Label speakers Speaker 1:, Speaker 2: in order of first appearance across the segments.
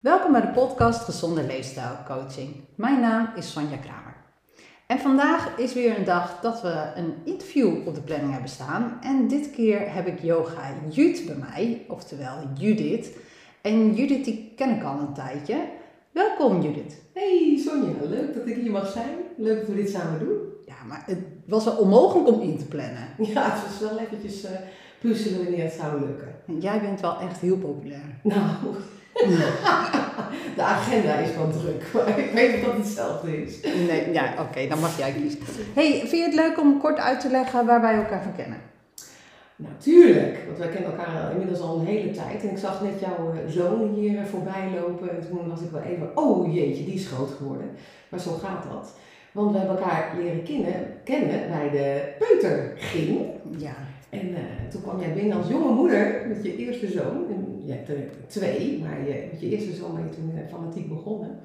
Speaker 1: Welkom bij de podcast Gezonde Leefstijl Coaching. Mijn naam is Sonja Kramer. En vandaag is weer een dag dat we een interview op de planning hebben staan. En dit keer heb ik yoga Jut bij mij, oftewel Judith. En Judith die ken ik al een tijdje. Welkom Judith.
Speaker 2: Hey Sonja, leuk dat ik hier mag zijn. Leuk dat we dit samen doen.
Speaker 1: Ja, maar het was wel onmogelijk om in te plannen.
Speaker 2: Ja, het was wel eventjes uh, puzzelen wanneer het zou lukken.
Speaker 1: En jij bent wel echt heel populair.
Speaker 2: Nou, de agenda is wel druk, maar ik weet niet of dat hetzelfde is.
Speaker 1: Nee, ja, oké, dan mag jij kiezen. Hey, vind je het leuk om kort uit te leggen waar wij elkaar van kennen?
Speaker 2: Natuurlijk, want wij kennen elkaar inmiddels al een hele tijd. En ik zag net jouw eh, zoon hier eh, voorbij lopen. En toen was ik wel even, oh jeetje, die is groot geworden. Maar zo gaat dat. Want we hebben elkaar leren kennen, kennen bij de peuterging.
Speaker 1: Ja.
Speaker 2: En uh, toen kwam jij binnen als jonge moeder met je eerste zoon. En je hebt er twee, maar je, met je eerste zoon ben je toen fanatiek begonnen.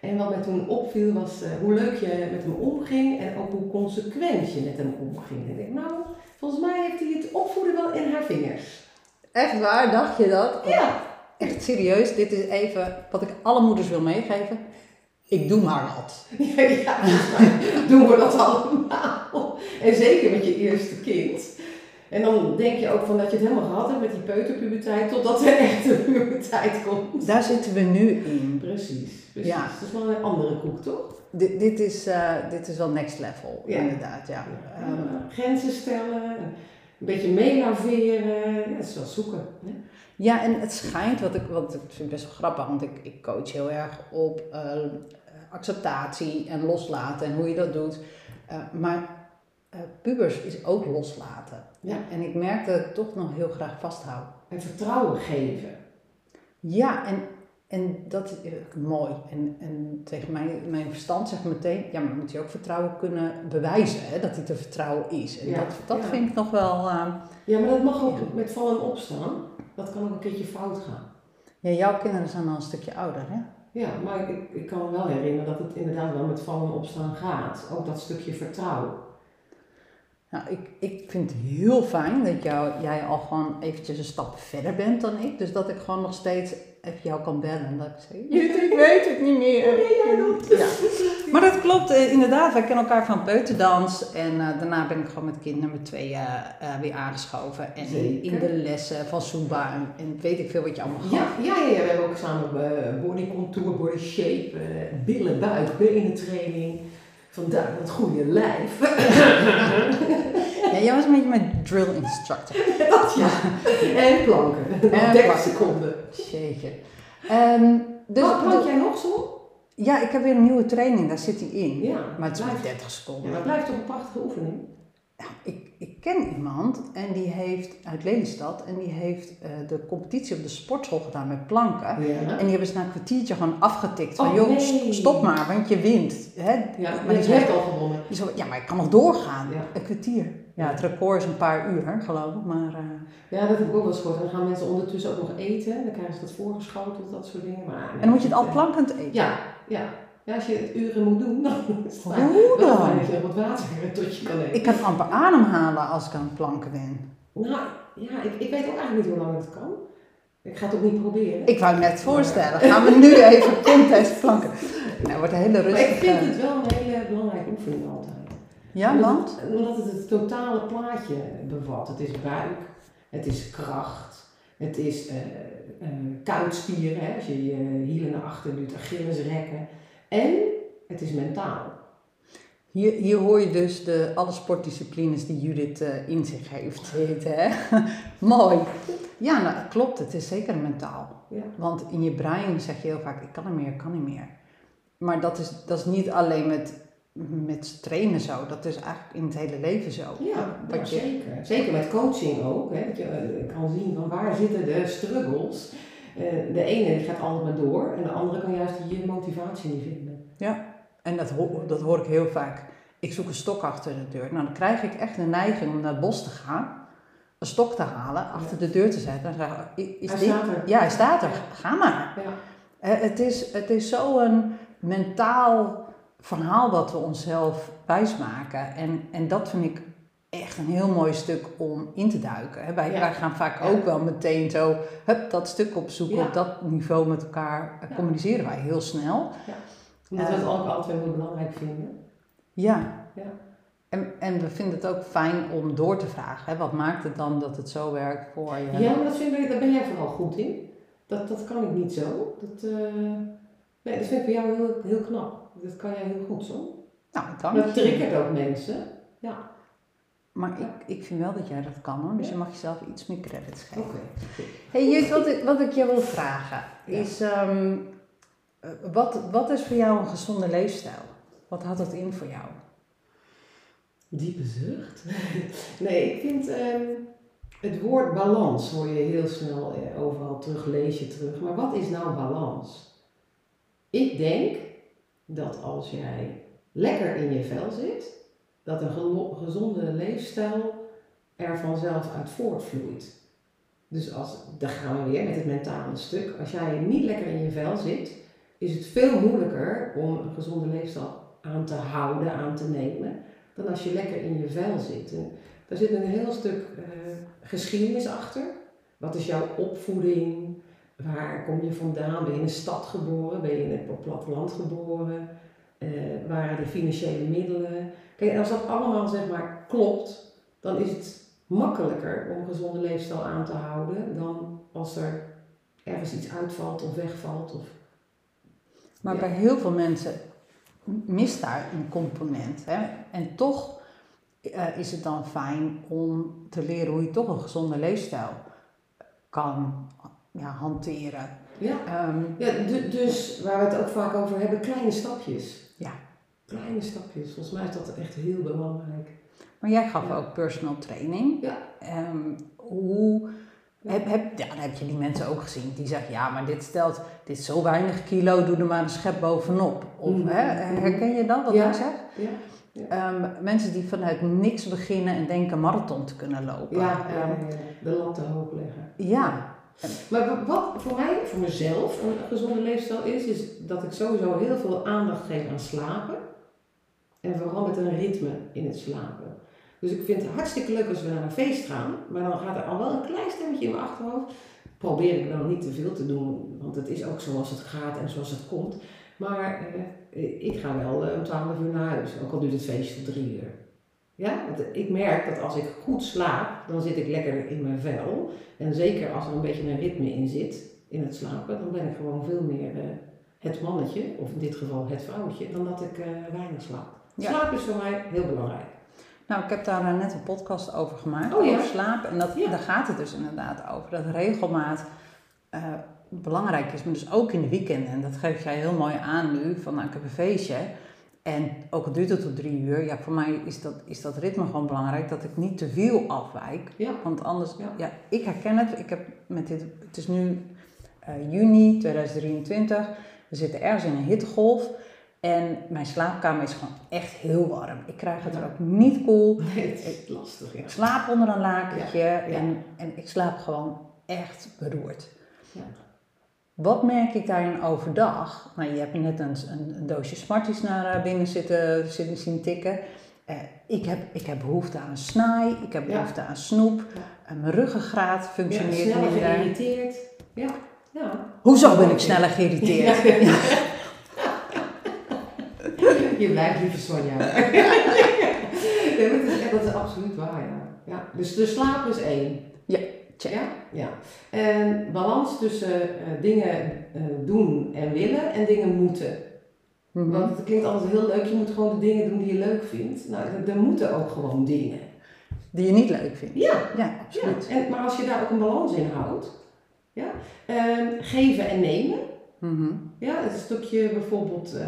Speaker 2: En wat mij toen opviel was uh, hoe leuk je met hem omging en ook hoe consequent je met hem omging. En ik denk, nou, volgens mij heeft hij het opvoeden wel in haar vingers.
Speaker 1: Echt waar, dacht je dat?
Speaker 2: Ja.
Speaker 1: Echt serieus, dit is even wat ik alle moeders wil meegeven. Ik doe maar wat.
Speaker 2: Ja, ja doen we dat allemaal. En zeker met je eerste kind. En dan denk je ook van dat je het helemaal gehad hebt met die peuterpuberteit, totdat de echte puberteit komt.
Speaker 1: Daar zitten we nu in.
Speaker 2: Precies, precies. Ja. Dat is wel een andere koek, toch?
Speaker 1: Dit, dit, is, uh, dit is wel next level,
Speaker 2: Ja.
Speaker 1: inderdaad. Ja.
Speaker 2: Ja.
Speaker 1: Ehm,
Speaker 2: Grenzen stellen, een beetje meelaveren, ja, dat is wel zoeken. Hè?
Speaker 1: ja, en het schijnt, wat ik, wat ik vind best wel grappig, want ik, ik coach heel erg op eh, acceptatie en loslaten en hoe je dat doet. Uh, maar uh, pubers is ook loslaten.
Speaker 2: Ja.
Speaker 1: En ik merk dat ik toch nog heel graag vasthoud.
Speaker 2: En vertrouwen geven.
Speaker 1: Ja, en, en dat is uh, mooi. En, en tegen mijn, mijn verstand zegt meteen, ja, maar moet je ook vertrouwen kunnen bewijzen, hè, dat hij te vertrouwen is. En
Speaker 2: Ja,
Speaker 1: dat, dat
Speaker 2: ja.
Speaker 1: vind ik nog wel... Uh,
Speaker 2: Ja, maar dat mag ook met vallen en opstaan. Dat kan ook een keertje fout gaan.
Speaker 1: ja, jouw kinderen zijn al een stukje ouder, hè?
Speaker 2: Ja, maar ik, ik kan me wel herinneren dat het inderdaad wel met vallen en opstaan gaat. Ook dat stukje vertrouwen.
Speaker 1: Nou, ik, ik vind het heel fijn dat jou, jij al gewoon eventjes een stap verder bent dan ik. Dus dat ik gewoon nog steeds even jou kan bellen. En dat ik zeg, "Jut, ik weet het niet meer. Ja. Maar dat klopt eh, inderdaad. Wij kennen elkaar van peuterdans. En eh, daarna ben ik gewoon met kind nummer twee eh, weer aangeschoven. En in, de lessen van Zumba en, en weet ik veel wat je allemaal gaf.
Speaker 2: Ja, ja, ja, we hebben ook samen body contour, body shape, billen, buik, benen training. Vandaar dat goede lijf.
Speaker 1: Ja, jij was een beetje mijn drill instructor.
Speaker 2: dat ja. En planken.
Speaker 1: En
Speaker 2: 30
Speaker 1: planken.
Speaker 2: seconden.
Speaker 1: Jeetje. Ehm, dus,
Speaker 2: Wat plank jij nog zo?
Speaker 1: ja, ik heb weer een nieuwe training, daar zit hij in.
Speaker 2: Ja,
Speaker 1: Maar het is maar
Speaker 2: blijft-
Speaker 1: 30 seconden.
Speaker 2: Ja, maar het blijft toch een prachtige oefening?
Speaker 1: Ja, ik, ik ken iemand en die heeft uit Lelystad en die heeft eh, de competitie op de sportschool gedaan met planken.
Speaker 2: Ja.
Speaker 1: En die hebben ze na een kwartiertje gewoon afgetikt. Van
Speaker 2: Oh,
Speaker 1: joh,
Speaker 2: nee.
Speaker 1: stop maar, want je wint. Hè?
Speaker 2: Ja,
Speaker 1: maar die
Speaker 2: al gewonnen.
Speaker 1: die ja, maar ik kan nog doorgaan.
Speaker 2: Ja.
Speaker 1: Een kwartier. Ja, het record is een paar uur, geloof ik. Maar, eh,
Speaker 2: Ja, dat heb ik ook wel eens gehoord. Dan gaan mensen ondertussen ook nog eten. Dan krijgen ze dat voorgeschoteld, dat soort dingen. Maar,
Speaker 1: en dan moet je het al
Speaker 2: eh,
Speaker 1: plankend eten.
Speaker 2: Ja, ja. Ja, als je het uren moet doen, dan is het.
Speaker 1: Hoe
Speaker 2: Wel je nog wat water tot je kan eten.
Speaker 1: Ik kan amper ademhalen als ik aan het planken ben.
Speaker 2: Nou, ja, ik, ik weet ook eigenlijk niet hoe lang het kan. Ik ga het ook niet proberen.
Speaker 1: Ik wou net voorstellen, gaan we nu even contest planken. Nou, wordt een hele
Speaker 2: maar ik
Speaker 1: rustige...
Speaker 2: vind het wel een hele belangrijke oefening altijd.
Speaker 1: Ja, want?
Speaker 2: Omdat het het totale plaatje bevat. Het is buik, het is kracht, het is eh eh, kuitspieren, hè, als je je hielen naar achter doet, Achillesrekken. En het is mentaal.
Speaker 1: Hier, hier hoor je dus de, alle sportdisciplines die Judith eh, in zich heeft. Hè? Mooi. Ja, nou, klopt. Het is zeker mentaal.
Speaker 2: Ja.
Speaker 1: Want in je brein zeg je heel vaak, ik kan niet meer, ik kan niet meer. Maar dat is, dat is niet alleen met, met trainen zo. Dat is eigenlijk in het hele leven zo.
Speaker 2: Ja,
Speaker 1: je-
Speaker 2: zeker. Zeker met coaching ook. Hè, dat je eh, kan zien van waar zitten de struggles. Eh, de ene die gaat altijd maar door en de andere kan juist je motivatie niet vinden.
Speaker 1: En dat, ho- dat hoor ik heel vaak. Ik zoek een stok achter de deur. Nou, dan krijg ik echt de neiging om naar het bos te gaan. Een stok te halen, achter de deur te zetten. En zeggen, "I- is
Speaker 2: Hij
Speaker 1: dit...
Speaker 2: staat er.
Speaker 1: Ja, hij staat er. Ga maar.
Speaker 2: Ja.
Speaker 1: Eh, Het is, het is zo'n mentaal verhaal wat we onszelf wijsmaken. En, en dat vind ik echt een heel mooi stuk om in te duiken. Wij,
Speaker 2: Ja.
Speaker 1: wij gaan vaak
Speaker 2: Ja.
Speaker 1: ook wel meteen zo hup, dat stuk opzoeken.
Speaker 2: Ja.
Speaker 1: Op dat niveau met elkaar eh,
Speaker 2: Ja.
Speaker 1: communiceren wij heel snel.
Speaker 2: Omdat we het
Speaker 1: Eh.
Speaker 2: ook altijd heel belangrijk vinden.
Speaker 1: Ja.
Speaker 2: Ja.
Speaker 1: En, en we vinden het ook fijn om door te vragen. Hè. Wat maakt het dan dat het zo werkt voor je?
Speaker 2: Ja, maar dat vind ik, daar ben jij vooral goed in. Dat, dat kan ik niet zo. Dat, eh, nee, dat vind ik voor jou heel, heel knap. Dat kan jij heel goed zo.
Speaker 1: Nou, dank
Speaker 2: Dat triggert ook mensen. Ja,
Speaker 1: Maar ik, ik vind wel dat jij dat kan hoor. Dus je mag jezelf iets meer credits geven.
Speaker 2: oké.
Speaker 1: Hey Jut, wat ik, wat ik je wil vragen is, ehm, eh, wat, wat is voor jou een gezonde leefstijl? Wat houdt dat in voor jou?
Speaker 2: Diepe zucht. nee, ik vind ehm, het woord balans hoor je heel snel eh, overal terug, lees je terug. Maar wat is nou balans? Ik denk dat als jij lekker in je vel zit, dat een gezonde leefstijl er vanzelf uit voortvloeit. Dus als, daar gaan we weer met het mentale stuk. Als jij niet lekker in je vel zit, is het veel moeilijker om een gezonde leefstijl aan te houden, aan te nemen, dan als je lekker in je vel zit. Daar zit een heel stuk eh, geschiedenis achter. Wat is jouw opvoeding? Waar kom je vandaan? Ben je in een stad geboren? Ben je in het platteland geboren? Eh waren de financiële middelen? Kijk, als dat allemaal zeg maar klopt, dan is het makkelijker om een gezonde leefstijl aan te houden dan als er ergens iets uitvalt of wegvalt. Of...
Speaker 1: Maar
Speaker 2: Ja.
Speaker 1: bij heel veel mensen mist daar een component. Hè? En toch eh, is het dan fijn om te leren hoe je toch een gezonde leefstijl kan ja, hanteren.
Speaker 2: Ja.
Speaker 1: Ehm,
Speaker 2: Ja, du- dus waar we het ook vaak over hebben, kleine stapjes.
Speaker 1: Ja.
Speaker 2: Kleine stapjes. Volgens mij is dat echt heel belangrijk.
Speaker 1: maar jij gaf
Speaker 2: Ja.
Speaker 1: ook personal training.
Speaker 2: Ja.
Speaker 1: Ehm, hoe,
Speaker 2: Ja.
Speaker 1: heb, heb, ja, dan heb je die mensen ook gezien die zeggen, ja, maar dit stelt, dit is zo weinig kilo, doe er maar een schep bovenop. Of,
Speaker 2: Mhm.
Speaker 1: hè, herken je dat, wat
Speaker 2: Ja.
Speaker 1: hij zegt?
Speaker 2: Ja.
Speaker 1: Ehm, mensen die vanuit niks beginnen en denken marathon te kunnen lopen.
Speaker 2: Ja,
Speaker 1: Ehm,
Speaker 2: ja, ja, de lat te hoog leggen.
Speaker 1: ja.
Speaker 2: Maar wa- wat voor mij, voor mezelf, een gezonde leefstijl is, is dat ik sowieso heel veel aandacht geef aan slapen. En vooral met een ritme in het slapen. Dus ik vind het hartstikke leuk als we naar een feest gaan, maar dan gaat er al wel een klein stemmetje in mijn achterhoofd. Probeer ik dan niet te veel te doen, want het is ook zoals het gaat en zoals het komt. Maar eh, ik ga wel eh, om 12 uur naar huis, ook al duurt het feestje tot drie uur. Ja, want ik merk dat als ik goed slaap, dan zit ik lekker in mijn vel. En zeker als er een beetje een ritme in zit, in het slapen, dan ben ik gewoon veel meer eh, het mannetje, of in dit geval het vrouwtje, dan dat ik eh, weinig slaap.
Speaker 1: Ja.
Speaker 2: Slaap is voor mij heel belangrijk.
Speaker 1: Nou, ik heb daar eh, net een podcast over gemaakt,
Speaker 2: Oh ja?
Speaker 1: over slaap. En dat,
Speaker 2: Ja.
Speaker 1: daar gaat het dus inderdaad over. Dat regelmaat eh, belangrijk is, maar dus ook in de weekenden. En dat geef jij heel mooi aan nu, van nou, ik heb een feestje. En ook al duurt het tot drie uur, ja, voor mij is dat, is dat ritme gewoon belangrijk, dat ik niet te veel afwijk.
Speaker 2: Ja.
Speaker 1: Want anders,
Speaker 2: Ja.
Speaker 1: ja. ik herken het. Ik heb met dit, het is nu eh, juni 2023. We zitten ergens in een hittegolf. En mijn slaapkamer is gewoon echt heel warm. Ik krijg het er
Speaker 2: Ja.
Speaker 1: ook niet koel.
Speaker 2: Nee, het is lastig, ja.
Speaker 1: Ik slaap onder een lakentje
Speaker 2: Ja, ja.
Speaker 1: En, en ik slaap gewoon echt beroerd.
Speaker 2: Ja.
Speaker 1: Wat merk ik daarin overdag? Nou, je hebt net een, een, een doosje Smarties naar eh, binnen zitten, zitten zien tikken. Eh, ik, heb, ik heb behoefte aan een snaai, ik heb
Speaker 2: Ja.
Speaker 1: behoefte aan snoep.
Speaker 2: Ja.
Speaker 1: En mijn ruggengraat
Speaker 2: Ja,
Speaker 1: functioneert
Speaker 2: sneller
Speaker 1: minder.
Speaker 2: geïrriteerd. Ja, ja.
Speaker 1: Hoezo ben ik sneller geïrriteerd?
Speaker 2: Ja. Je blijft lieve Sonja. nee, dat, is, echt- dat is absoluut waar, ja. ja. Dus de slaap is één.
Speaker 1: check.
Speaker 2: Ja? ja. En balans tussen eh, dingen eh, doen en willen en dingen moeten.
Speaker 1: Mhm.
Speaker 2: Want het klinkt altijd heel leuk, je moet gewoon de dingen doen die je leuk vindt. Nou, er, er moeten ook gewoon dingen.
Speaker 1: Die je niet leuk vindt.
Speaker 2: Ja,
Speaker 1: Ja,
Speaker 2: ja.
Speaker 1: absoluut.
Speaker 2: En, maar als je daar ook een balans in houdt, ja? Ehm, geven en nemen.
Speaker 1: Mhm.
Speaker 2: Ja, het stukje bijvoorbeeld eh,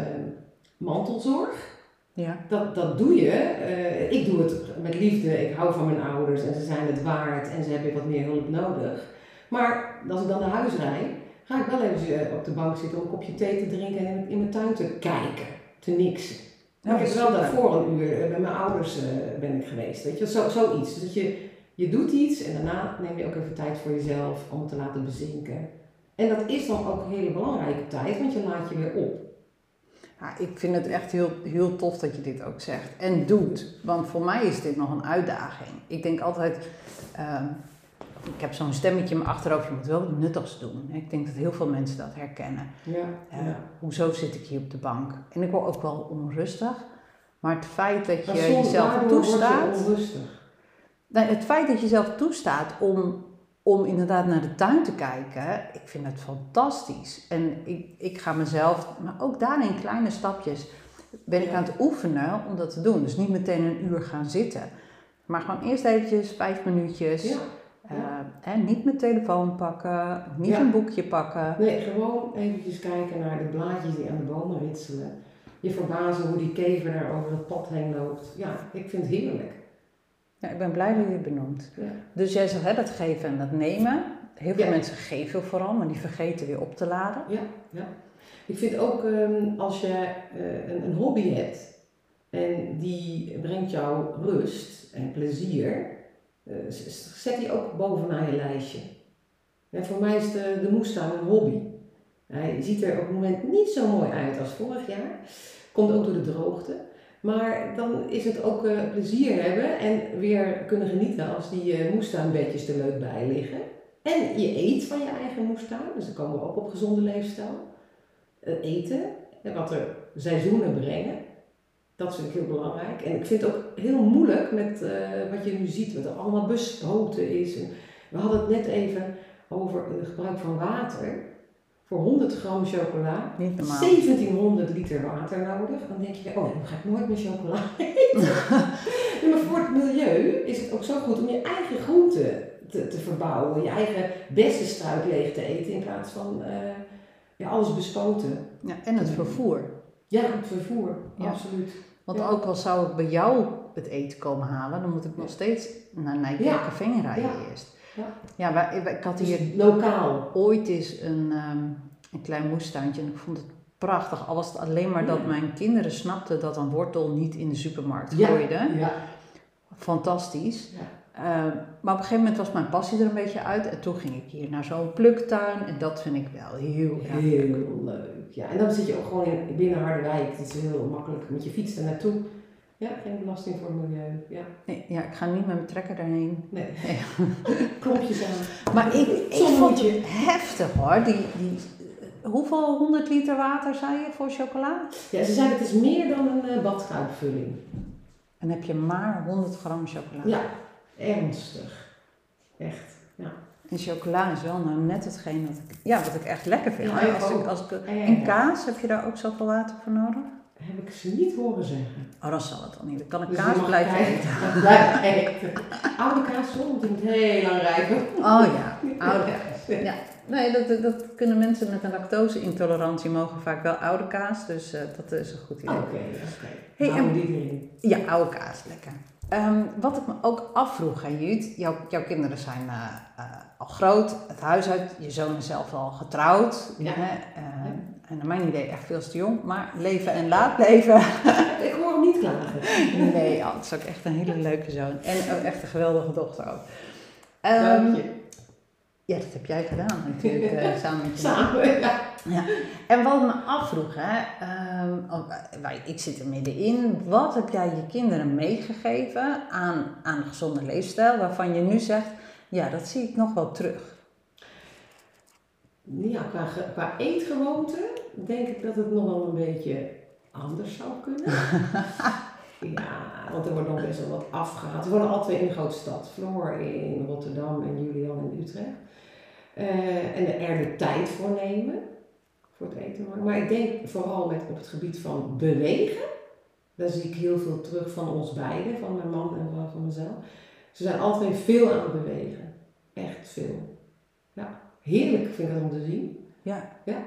Speaker 2: mantelzorg.
Speaker 1: Ja.
Speaker 2: Dat, dat doe je. Eh, ik doe het met liefde. Ik hou van mijn ouders en ze zijn het waard en ze hebben wat meer hulp nodig. Maar als ik dan naar huis rijd, ga ik wel even eh, op de bank zitten om een kopje thee te drinken en in mijn tuin te kijken, te niksen.
Speaker 1: Ja,
Speaker 2: ik heb wel daarvoor een uur eh, bij mijn ouders ben ik geweest. Weet je, zo, zoiets. Dus dat je, je doet iets en daarna neem je ook even tijd voor jezelf om het te laten bezinken. En dat is dan ook een hele belangrijke tijd, want je laat je weer op.
Speaker 1: Ja, ik vind het echt heel, heel tof dat je dit ook zegt en doet. Want voor mij is dit nog een uitdaging. Ik denk altijd, ehm, ik heb zo'n stemmetje in mijn achterhoofd, je moet wel wat nuttigs doen. Ik denk dat heel veel mensen dat herkennen.
Speaker 2: Ja,
Speaker 1: Eh,
Speaker 2: ja.
Speaker 1: Hoezo zit ik hier op de bank? En ik word ook wel onrustig. Maar het feit dat je jezelf
Speaker 2: word je
Speaker 1: toestaat.
Speaker 2: onrustig.
Speaker 1: Het feit dat je zelf toestaat om, om inderdaad naar de tuin te kijken, ik vind het fantastisch. En ik, ik ga mezelf, maar ook daarin kleine stapjes, ben ik
Speaker 2: Ja.
Speaker 1: aan het oefenen om dat te doen. Dus niet meteen een uur gaan zitten. Maar gewoon eerst eventjes vijf minuutjes.
Speaker 2: Ja.
Speaker 1: Eh, hè, niet mijn telefoon pakken, niet
Speaker 2: Ja.
Speaker 1: een boekje pakken.
Speaker 2: Nee, gewoon eventjes kijken naar de blaadjes die aan de bomen ritselen. Je verbazen hoe die kever daar over het pad heen loopt. Ja, ik vind het heerlijk.
Speaker 1: Ja, ik ben blij dat je het benoemt.
Speaker 2: Ja.
Speaker 1: Dus jij zegt hè, dat geven en dat nemen. Heel veel
Speaker 2: Ja.
Speaker 1: mensen geven vooral, maar die vergeten weer op te laden.
Speaker 2: Ik vind ook ehm, als je eh, een, een hobby hebt en die brengt jou rust en plezier, eh, zet die ook bovenaan je lijstje. En voor mij is de, de moestuin een hobby. Hij ziet er op het moment niet zo mooi uit als vorig jaar. Komt ook door de droogte. Maar dan is het ook eh, plezier hebben en weer kunnen genieten als die eh, moestuinbedjes er leuk bij liggen. En je eet van je eigen moestuin, dus dan komen we ook op gezonde leefstijl. Eh, eten en wat er seizoenen brengen. Dat vind ik heel belangrijk. En ik vind het ook heel moeilijk met wat je nu ziet, wat er allemaal bespoten is. We hadden het net even over het gebruik van water. Voor 100 gram chocola
Speaker 1: Niet normaal.
Speaker 2: 1700 liter water nodig. Dan denk je, oh, dan ga ik nooit meer chocola eten. Maar voor het milieu is het ook zo goed om je eigen groenten te, te verbouwen. Je eigen bessenstruik leeg te eten in plaats van ja, alles bespoten.
Speaker 1: Ja, en het vervoer.
Speaker 2: Ja, het vervoer,
Speaker 1: Ja.
Speaker 2: absoluut.
Speaker 1: Want
Speaker 2: Ja.
Speaker 1: ook al zou ik bij jou het eten komen halen, dan moet ik nog steeds naar Nijkerkerveen rijden eerst.
Speaker 2: Ja.
Speaker 1: Ja, wij, wij- ik had hier
Speaker 2: Dus lokaal.
Speaker 1: ooit eens een, ehm, een klein moestuintje en ik vond het prachtig. Al was het alleen maar dat mijn kinderen snapten dat een wortel niet in de supermarkt
Speaker 2: Ja.
Speaker 1: groeide.
Speaker 2: Ja.
Speaker 1: Fantastisch.
Speaker 2: Ja.
Speaker 1: Eh, maar op een gegeven moment was mijn passie er een beetje uit en toen ging ik hier naar zo'n pluktuin en dat vind ik wel heel erg leuk.
Speaker 2: Heel leuk. Ja, en dan zit je ook gewoon in, binnen Harderwijk. Het is heel makkelijk met je fiets er naartoe. Ja, geen belasting voor het milieu. Ja,
Speaker 1: Nee, ja, ik ga niet met mijn trekker daarheen.
Speaker 2: nee.
Speaker 1: Nee.
Speaker 2: Klompjes aan.
Speaker 1: Maar ik, ik vond het heftig hoor. Die, die, hoeveel 100 liter water zei je voor chocola?
Speaker 2: Ja, ze zeiden het is meer dan een uh, badkuipvulling.
Speaker 1: En heb je maar 100 gram chocola.
Speaker 2: Ja, ernstig. Echt. Ja.
Speaker 1: En chocola is wel nou net hetgeen wat ik, ja, wat ik echt lekker vind.
Speaker 2: Ja,
Speaker 1: als ik, als ik, en kaas, heb je daar ook zoveel water voor nodig?
Speaker 2: Heb ik ze niet horen zeggen.
Speaker 1: Oh, dan zal het dan niet. Dan kan ik
Speaker 2: Dus
Speaker 1: kaas blijven eten.
Speaker 2: Blijf eten. Oude kaas soms, moet heel lang rijpen.
Speaker 1: Oh ja, oude kaas. Ja. Nee, dat, dat kunnen mensen met een lactose-intolerantie mogen vaak wel oude kaas. Dus eh, dat is een goed
Speaker 2: Oké,
Speaker 1: idee.
Speaker 2: oké.
Speaker 1: Hey,
Speaker 2: Houden
Speaker 1: en-
Speaker 2: die erin.
Speaker 1: Ja, oude kaas, lekker. Ehm, wat ik me ook afvroeg, hè, Jut, jouw, jouw kinderen zijn eh, eh, al groot, het huis uit, je zoon is zelf al getrouwd.
Speaker 2: Ja.
Speaker 1: Hè, eh, En naar mijn idee echt veel te jong, maar leven en laat leven.
Speaker 2: Ik hoor hem niet klagen.
Speaker 1: nee, oh, het is ook echt een hele leuke zoon. En ook echt een geweldige dochter ook. Ehm,
Speaker 2: Dank je.
Speaker 1: ja, dat heb jij gedaan natuurlijk, eh, samen met je.
Speaker 2: Samen, ja.
Speaker 1: Ja. En wat ik me afvroeg, hè, ehm, oh, wij- ik zit er middenin. Wat heb jij je kinderen meegegeven aan, aan een gezonde leefstijl waarvan je nu zegt, ja, dat zie ik nog wel terug?
Speaker 2: Ja, qua, qua eetgewoonten denk ik dat het nog wel een beetje anders zou kunnen. ja, want er wordt nog best wel wat afgehaald. We wonen alle twee in een grote stad. Floor in Rotterdam en Julian in Utrecht. Eh, en er de tijd voor nemen voor het eten. maken. Maar ik denk vooral met, op het gebied van bewegen. Daar zie ik heel veel terug van ons beiden, van mijn man en van, van mezelf. Ze zijn altijd veel aan het bewegen. Echt veel. Ja, heerlijk vind ik om te zien.
Speaker 1: Ja.
Speaker 2: Ja.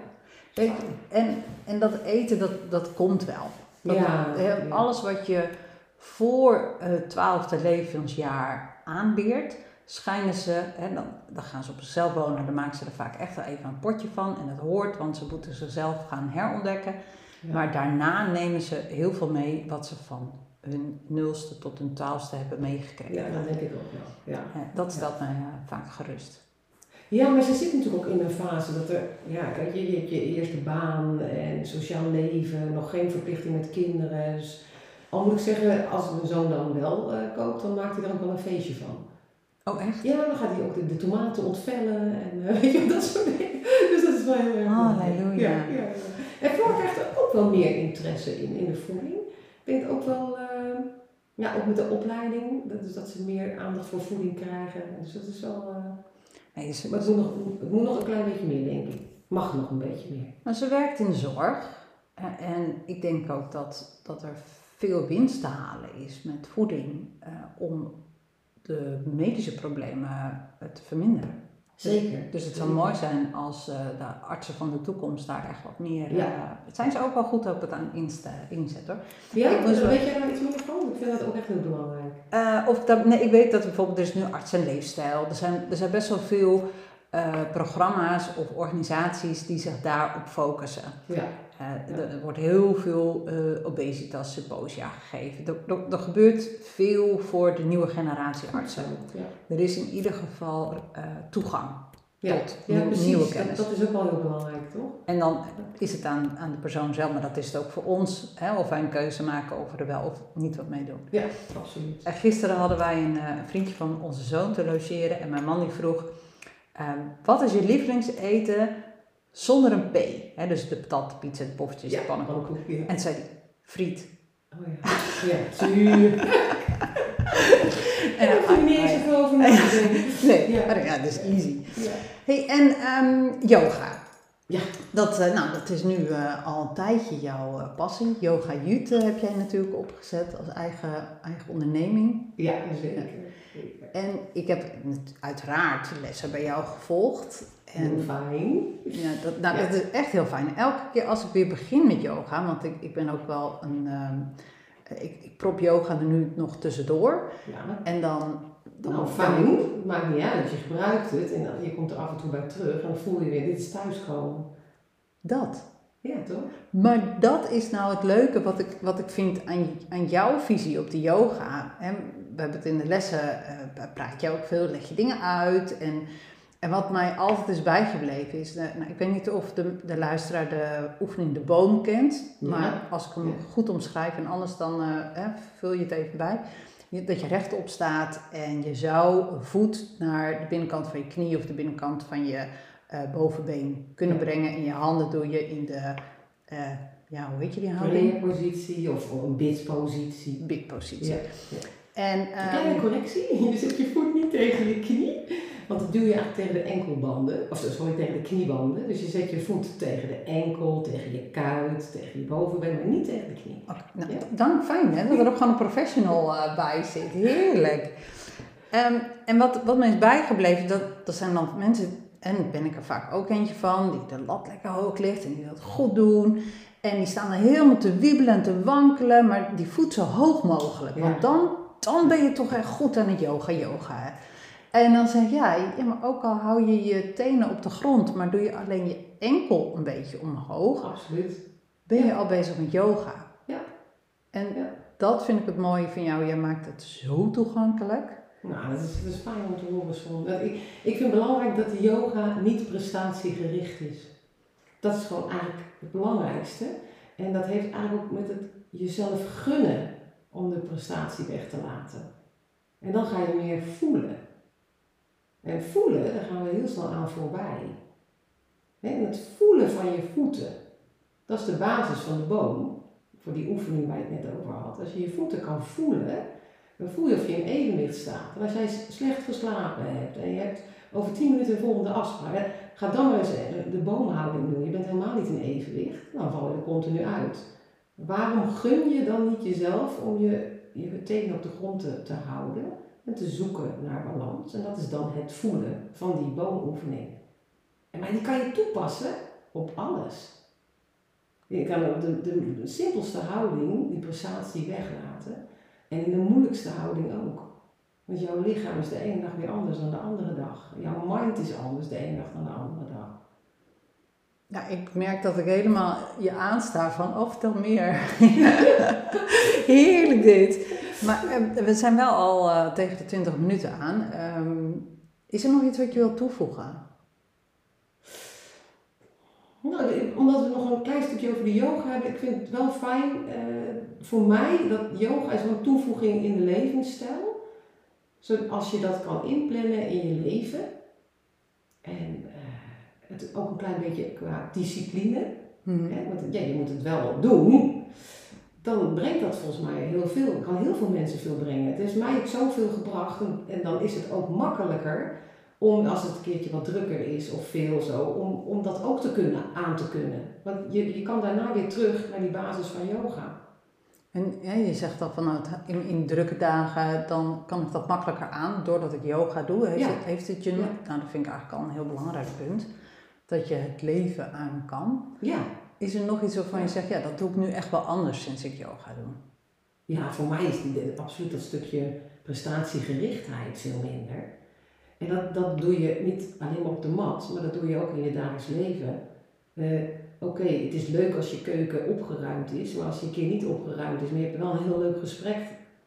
Speaker 1: En, en dat eten, dat, dat komt wel. Dat-
Speaker 2: Ja.
Speaker 1: Alles wat je voor het twaalfde levensjaar aanbeert, schijnen ze, hè, dan, dan gaan ze op zichzelf wonen, dan maken ze er vaak echt wel even een potje van. En dat hoort, want ze moeten zichzelf gaan herontdekken.
Speaker 2: Ja.
Speaker 1: Maar daarna nemen ze heel veel mee wat ze van hun nulste tot hun twaalfste hebben meegekregen.
Speaker 2: Ja, dat denk ik ook wel. Ja.
Speaker 1: Dat stelt mij eh, vaak gerust.
Speaker 2: Ja, maar ze zit natuurlijk ook in een fase dat er, ja, kijk, je, je hebt je eerste baan en sociaal leven, nog geen verplichting met kinderen. Dus al moet ik zeggen, als mijn zoon dan wel uh, kookt, dan maakt hij er ook wel een feestje van.
Speaker 1: Oh, echt?
Speaker 2: Ja, dan gaat hij ook de, de tomaten ontvellen en uh, weet je, dat soort dingen. Dus dat is wel heel erg
Speaker 1: Halleluja.
Speaker 2: Ja, ja, ja. En Floor krijgt er ook wel meer interesse in, in de voeding. Ik denk ook wel, uh, ja, ook met de opleiding, dus dat ze meer aandacht voor voeding krijgen. Dus dat is wel... Ze, maar het moet, nog, het moet nog een klein beetje meer, denk ik. Mag nog een beetje meer.
Speaker 1: Maar ze werkt in zorg. En ik denk ook dat, dat er veel winst te halen is met voeding uh, om de medische problemen te verminderen.
Speaker 2: Zeker.
Speaker 1: Dus het zou mooi zijn als uh, de artsen van de toekomst daar echt wat meer. Ja. Uh, zijn ze ook wel goed op het aan inzet hoor.
Speaker 2: Ja, ik dus weet jij daar iets meer van? Ik vind dat ook echt heel belangrijk.
Speaker 1: Uh, of dat, nee, ik weet dat bijvoorbeeld, er is nu arts en leefstijl. Er zijn, er zijn best wel veel programma's of organisaties die zich daarop focussen.
Speaker 2: Ja.
Speaker 1: Er wordt heel veel obesitas symposia gegeven. Er, er, er, gebeurt veel voor de nieuwe generatie artsen.
Speaker 2: Ja.
Speaker 1: Er is in ieder geval toegang
Speaker 2: ja.
Speaker 1: tot
Speaker 2: ja,
Speaker 1: nieuw,
Speaker 2: precies.
Speaker 1: nieuwe kennis.
Speaker 2: Dat, dat, is ook wel heel belangrijk, toch?
Speaker 1: En dan is het aan, aan de persoon zelf, maar dat is het ook voor ons, hè, of wij een keuze maken we er wel of niet wat mee doen.
Speaker 2: Ja, absoluut.
Speaker 1: En gisteren hadden wij een, uh, vriendje van onze zoon te logeren en mijn man die vroeg, uh, wat is je lievelingseten zonder een P? Hè, dus de patat, de pizza, de poffertjes,
Speaker 2: ja,
Speaker 1: de pannenkoek.
Speaker 2: Ja.
Speaker 1: En zei hij, friet.
Speaker 2: Oh ja, ja, tuurlijk.
Speaker 1: En
Speaker 2: Daar hoef je niet eens zoveel over na te denken.
Speaker 1: Nee, maar ja, dat is easy.
Speaker 2: Ja.
Speaker 1: Hey, en ehm, yoga.
Speaker 2: Ja.
Speaker 1: Dat, eh, nou, dat is nu eh, al een tijdje jouw eh, passie. Yoga Jute heb jij natuurlijk opgezet als eigen, eigen onderneming.
Speaker 2: Ja, zeker.
Speaker 1: En ik heb uiteraard lessen bij jou gevolgd.
Speaker 2: En fijn.
Speaker 1: ja, dat, nou,
Speaker 2: Ja.
Speaker 1: dat is echt heel fijn. Elke keer als ik weer begin met yoga, want ik, ik ben ook wel een. ehm, ik, ik prop yoga er nu nog tussendoor.
Speaker 2: Ja.
Speaker 1: En dan. Dan
Speaker 2: Nou, fijn. Maakt niet uit. Je gebruikt het en je komt er af en toe bij terug en dan voel je weer, dit is thuiskomen.
Speaker 1: Dat.
Speaker 2: Ja, toch?
Speaker 1: Maar dat is nou het leuke wat ik, wat ik vind aan, aan jouw visie op de yoga. En we hebben het in de lessen, eh, praat je ook veel, leg je dingen uit. En, en wat mij altijd is bijgebleven is, eh, nou, ik weet niet of de, de luisteraar de oefening de boom kent.
Speaker 2: Ja.
Speaker 1: Maar als ik hem
Speaker 2: Ja.
Speaker 1: goed omschrijf en anders dan eh, hè, vul je het even bij. Dat je rechtop staat en je zou een voet naar de binnenkant van je knie of de binnenkant van je eh, bovenbeen kunnen
Speaker 2: Ja.
Speaker 1: brengen. En je handen doe je in de, eh, ja, hoe heet je die houding?
Speaker 2: Leerpositie of een bitspositie.
Speaker 1: Big positie.
Speaker 2: Ja.
Speaker 1: En,
Speaker 2: Een
Speaker 1: ehm,
Speaker 2: kleine correctie, je zet je voet niet tegen je knie, want dat doe je eigenlijk tegen de enkelbanden, of sorry, tegen de kniebanden. Dus je zet je voet tegen de enkel, tegen je kuit, tegen je bovenbeen, maar niet tegen de knie.
Speaker 1: nou,
Speaker 2: Ja.
Speaker 1: dank, fijn hè, dat er ook gewoon een professional eh, bij zit. Heerlijk. Ehm, en wat, wat mij is bijgebleven, dat, dat zijn dan mensen, en daar ben ik er vaak ook eentje van, die de lat lekker hoog ligt en die dat goed doen. En die staan er helemaal te wiebelen en te wankelen, maar die voet zo hoog mogelijk.
Speaker 2: Ja.
Speaker 1: Want dan, dan ben je toch echt goed aan het yoga, yoga. hè. En dan zeg jij, ja, maar ook al hou je je tenen op de grond, maar doe je alleen je enkel een beetje omhoog,
Speaker 2: Absoluut.
Speaker 1: ben je
Speaker 2: Ja.
Speaker 1: al bezig met yoga.
Speaker 2: Ja.
Speaker 1: En
Speaker 2: Ja.
Speaker 1: dat vind ik het mooie van jou. Jij maakt het zo toegankelijk.
Speaker 2: Nou, dat is, dat is fijn om te horen, Son. Ik, ik vind het belangrijk dat de yoga niet prestatiegericht is. Dat is gewoon eigenlijk het belangrijkste. En dat heeft eigenlijk ook met het jezelf gunnen om de prestatie weg te laten. En dan ga je meer voelen. En voelen, daar gaan we heel snel aan voorbij. Het voelen van je voeten, dat is de basis van de boom. Voor die oefening waar je het net over had. Als je je voeten kan voelen, dan voel je of je in evenwicht staat. En als jij slecht geslapen hebt en je hebt over 10 minuten een volgende afspraak, ga dan maar eens eh, de boomhouding doen. Je bent helemaal niet in evenwicht, dan val je er continu uit. Waarom gun je dan niet jezelf om je, je tenen op de grond te, te houden en te zoeken naar balans? En dat is dan het voelen van die boomoefening. En maar die kan je toepassen op alles. Je kan de, de simpelste houding, die prestatie, weglaten. En in de moeilijkste houding ook. Want jouw lichaam is de ene dag weer anders dan de andere dag. Jouw mind is anders de ene dag dan de andere dag.
Speaker 1: Ja, ik merk dat ik helemaal je aansta van, oh, vertel meer. Heerlijk dit. Maar eh, we zijn wel al eh, tegen de 20 minuten aan. Ehm, is er nog iets wat je wilt toevoegen?
Speaker 2: Nou, omdat we nog een klein stukje over de yoga hebben, ik vind het wel fijn eh, voor mij dat yoga is een toevoeging in de levensstijl. Zoals je dat kan inplannen in je leven. En eh, het ook een klein beetje qua discipline.
Speaker 1: Mhm.
Speaker 2: Hè? Want ja, je moet het wel doen. Dan brengt dat volgens mij heel veel. kan heel veel mensen veel brengen. Het heeft mij ook zoveel gebracht. En, en dan is het ook makkelijker om, als het een keertje wat drukker is of veel zo, om, om dat ook te kunnen, aan te kunnen. Want je, je kan daarna weer terug naar die basis van yoga.
Speaker 1: En ja, je zegt al vanuit in, in drukke dagen, dan kan ik dat makkelijker aan doordat ik yoga doe. Heeft,
Speaker 2: Ja.
Speaker 1: het, heeft het je,
Speaker 2: Ja.
Speaker 1: nou dat vind ik eigenlijk al een heel belangrijk punt, dat je het leven aan kan.
Speaker 2: Ja.
Speaker 1: Is er nog iets waarvan je zegt, ja dat doe ik nu echt wel anders sinds ik yoga doe?
Speaker 2: Ja, voor mij is die, absoluut dat stukje prestatiegerichtheid veel minder. En dat, dat doe je niet alleen maar op de mat, maar dat doe je ook in je dagelijks leven. Eh, Oké, het is leuk als je keuken opgeruimd is, maar als je een keer niet opgeruimd is, maar je hebt wel een heel leuk gesprek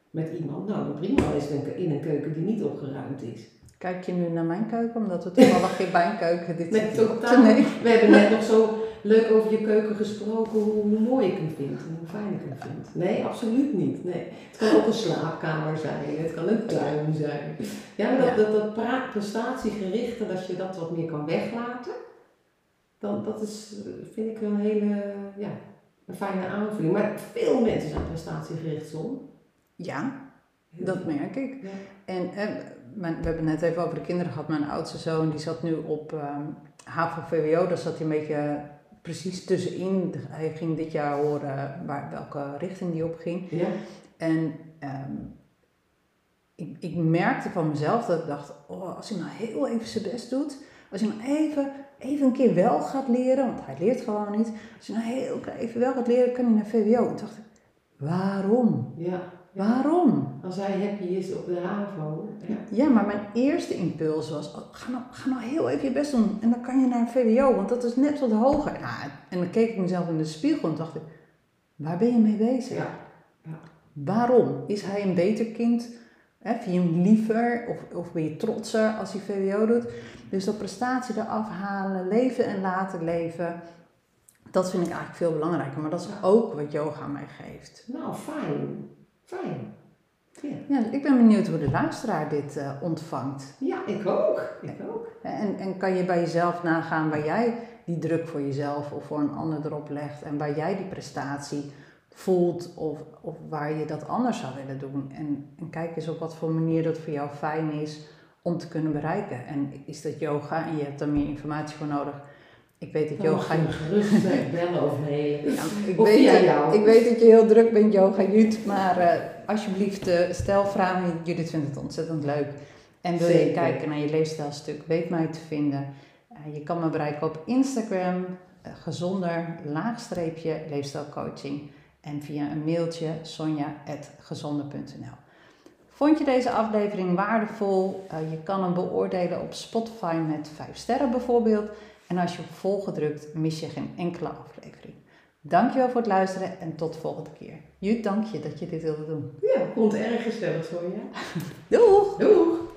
Speaker 2: met iemand, nou dan prima is het een- in een keuken die niet opgeruimd is.
Speaker 1: Kijk je nu naar mijn keuken, omdat we toevallig in mijn keuken dit
Speaker 2: Met totaal,
Speaker 1: Nee.
Speaker 2: we hebben net nog zo leuk over je keuken gesproken, hoe, hoe mooi ik hem vind en hoe fijn ik hem vind. Nee, absoluut niet. Nee. Het kan ook een slaapkamer zijn, het kan een tuin zijn. Ja, maar dat, dat, dat prestatiegerichte, dat je dat wat meer kan weglaten, dan, dat is, eh, vind ik een hele, ja, een fijne aanvulling. Maar veel mensen zijn prestatiegericht soms.
Speaker 1: Ja, dat merk ik.
Speaker 2: Ja.
Speaker 1: En eh, mijn, we hebben het net even over de kinderen gehad. Mijn oudste zoon die zat nu op ehm HAVO-VWO. Daar zat hij een beetje precies tussenin. Hij ging dit jaar horen waar, welke richting die op ging.
Speaker 2: Ja.
Speaker 1: En ehm, ik, ik merkte van mezelf dat ik dacht, oh, als hij nou heel even zijn best doet, als hij nou even, even een keer wel gaat leren, want hij leert gewoon niet. Als hij nou heel even wel gaat leren, kan hij naar VWO. En dacht ik, waarom?
Speaker 2: ja.
Speaker 1: Waarom?
Speaker 2: Als hij happy is op de HAVO. Ja.
Speaker 1: Ja, maar mijn eerste impuls was, oh, ga, nou, ga nou heel even je best doen en dan kan je naar een VWO, want dat is net wat hoger. Nou, en dan keek ik mezelf in de spiegel en dacht ik, waar ben je mee bezig?
Speaker 2: Ja.
Speaker 1: Waarom? Is hij een beter kind? Hè, vind je hem liever of, of ben je trotser als hij VWO doet? Dus dat prestatie eraf halen, leven en laten leven, dat vind ik eigenlijk veel belangrijker. Maar dat is ook wat yoga mij geeft.
Speaker 2: Nou, fijn. Fijn. Ja.
Speaker 1: Ja, ik ben benieuwd hoe de luisteraar dit eh, ontvangt.
Speaker 2: ja, ik ook. Ik ook.
Speaker 1: En, en kan je bij jezelf nagaan waar jij die druk voor jezelf of voor een ander erop legt en waar jij die prestatie voelt of, of waar je dat anders zou willen doen. En, en kijk eens op wat voor manier dat voor jou fijn is om te kunnen bereiken. En is dat yoga en je hebt daar meer informatie voor nodig. Ik weet dat yoga...
Speaker 2: gerust eh, bellen of mailen.
Speaker 1: Ja, ik,
Speaker 2: Of
Speaker 1: weet dat,
Speaker 2: jou.
Speaker 1: ik weet dat je heel druk bent, yoga Jut, maar eh, alsjeblieft eh, stel vragen. Judith vindt het ontzettend leuk. En wil je kijken naar je leefstijlstuk, weet mij te vinden. Je kan me bereiken op Instagram, gezonder, laagstreepje, leefstijlcoaching. En via een mailtje sonja.gezonder.nl Vond je deze aflevering waardevol? Je kan hem beoordelen op Spotify met 5 sterren bijvoorbeeld. En als je op volgen drukt, mis je geen enkele aflevering. Dankjewel voor het luisteren en tot de volgende keer. Jut, dank je dat je dit wilde doen.
Speaker 2: Ja, komt erg gezellig, Sonja.
Speaker 1: Doeg!
Speaker 2: Doeg!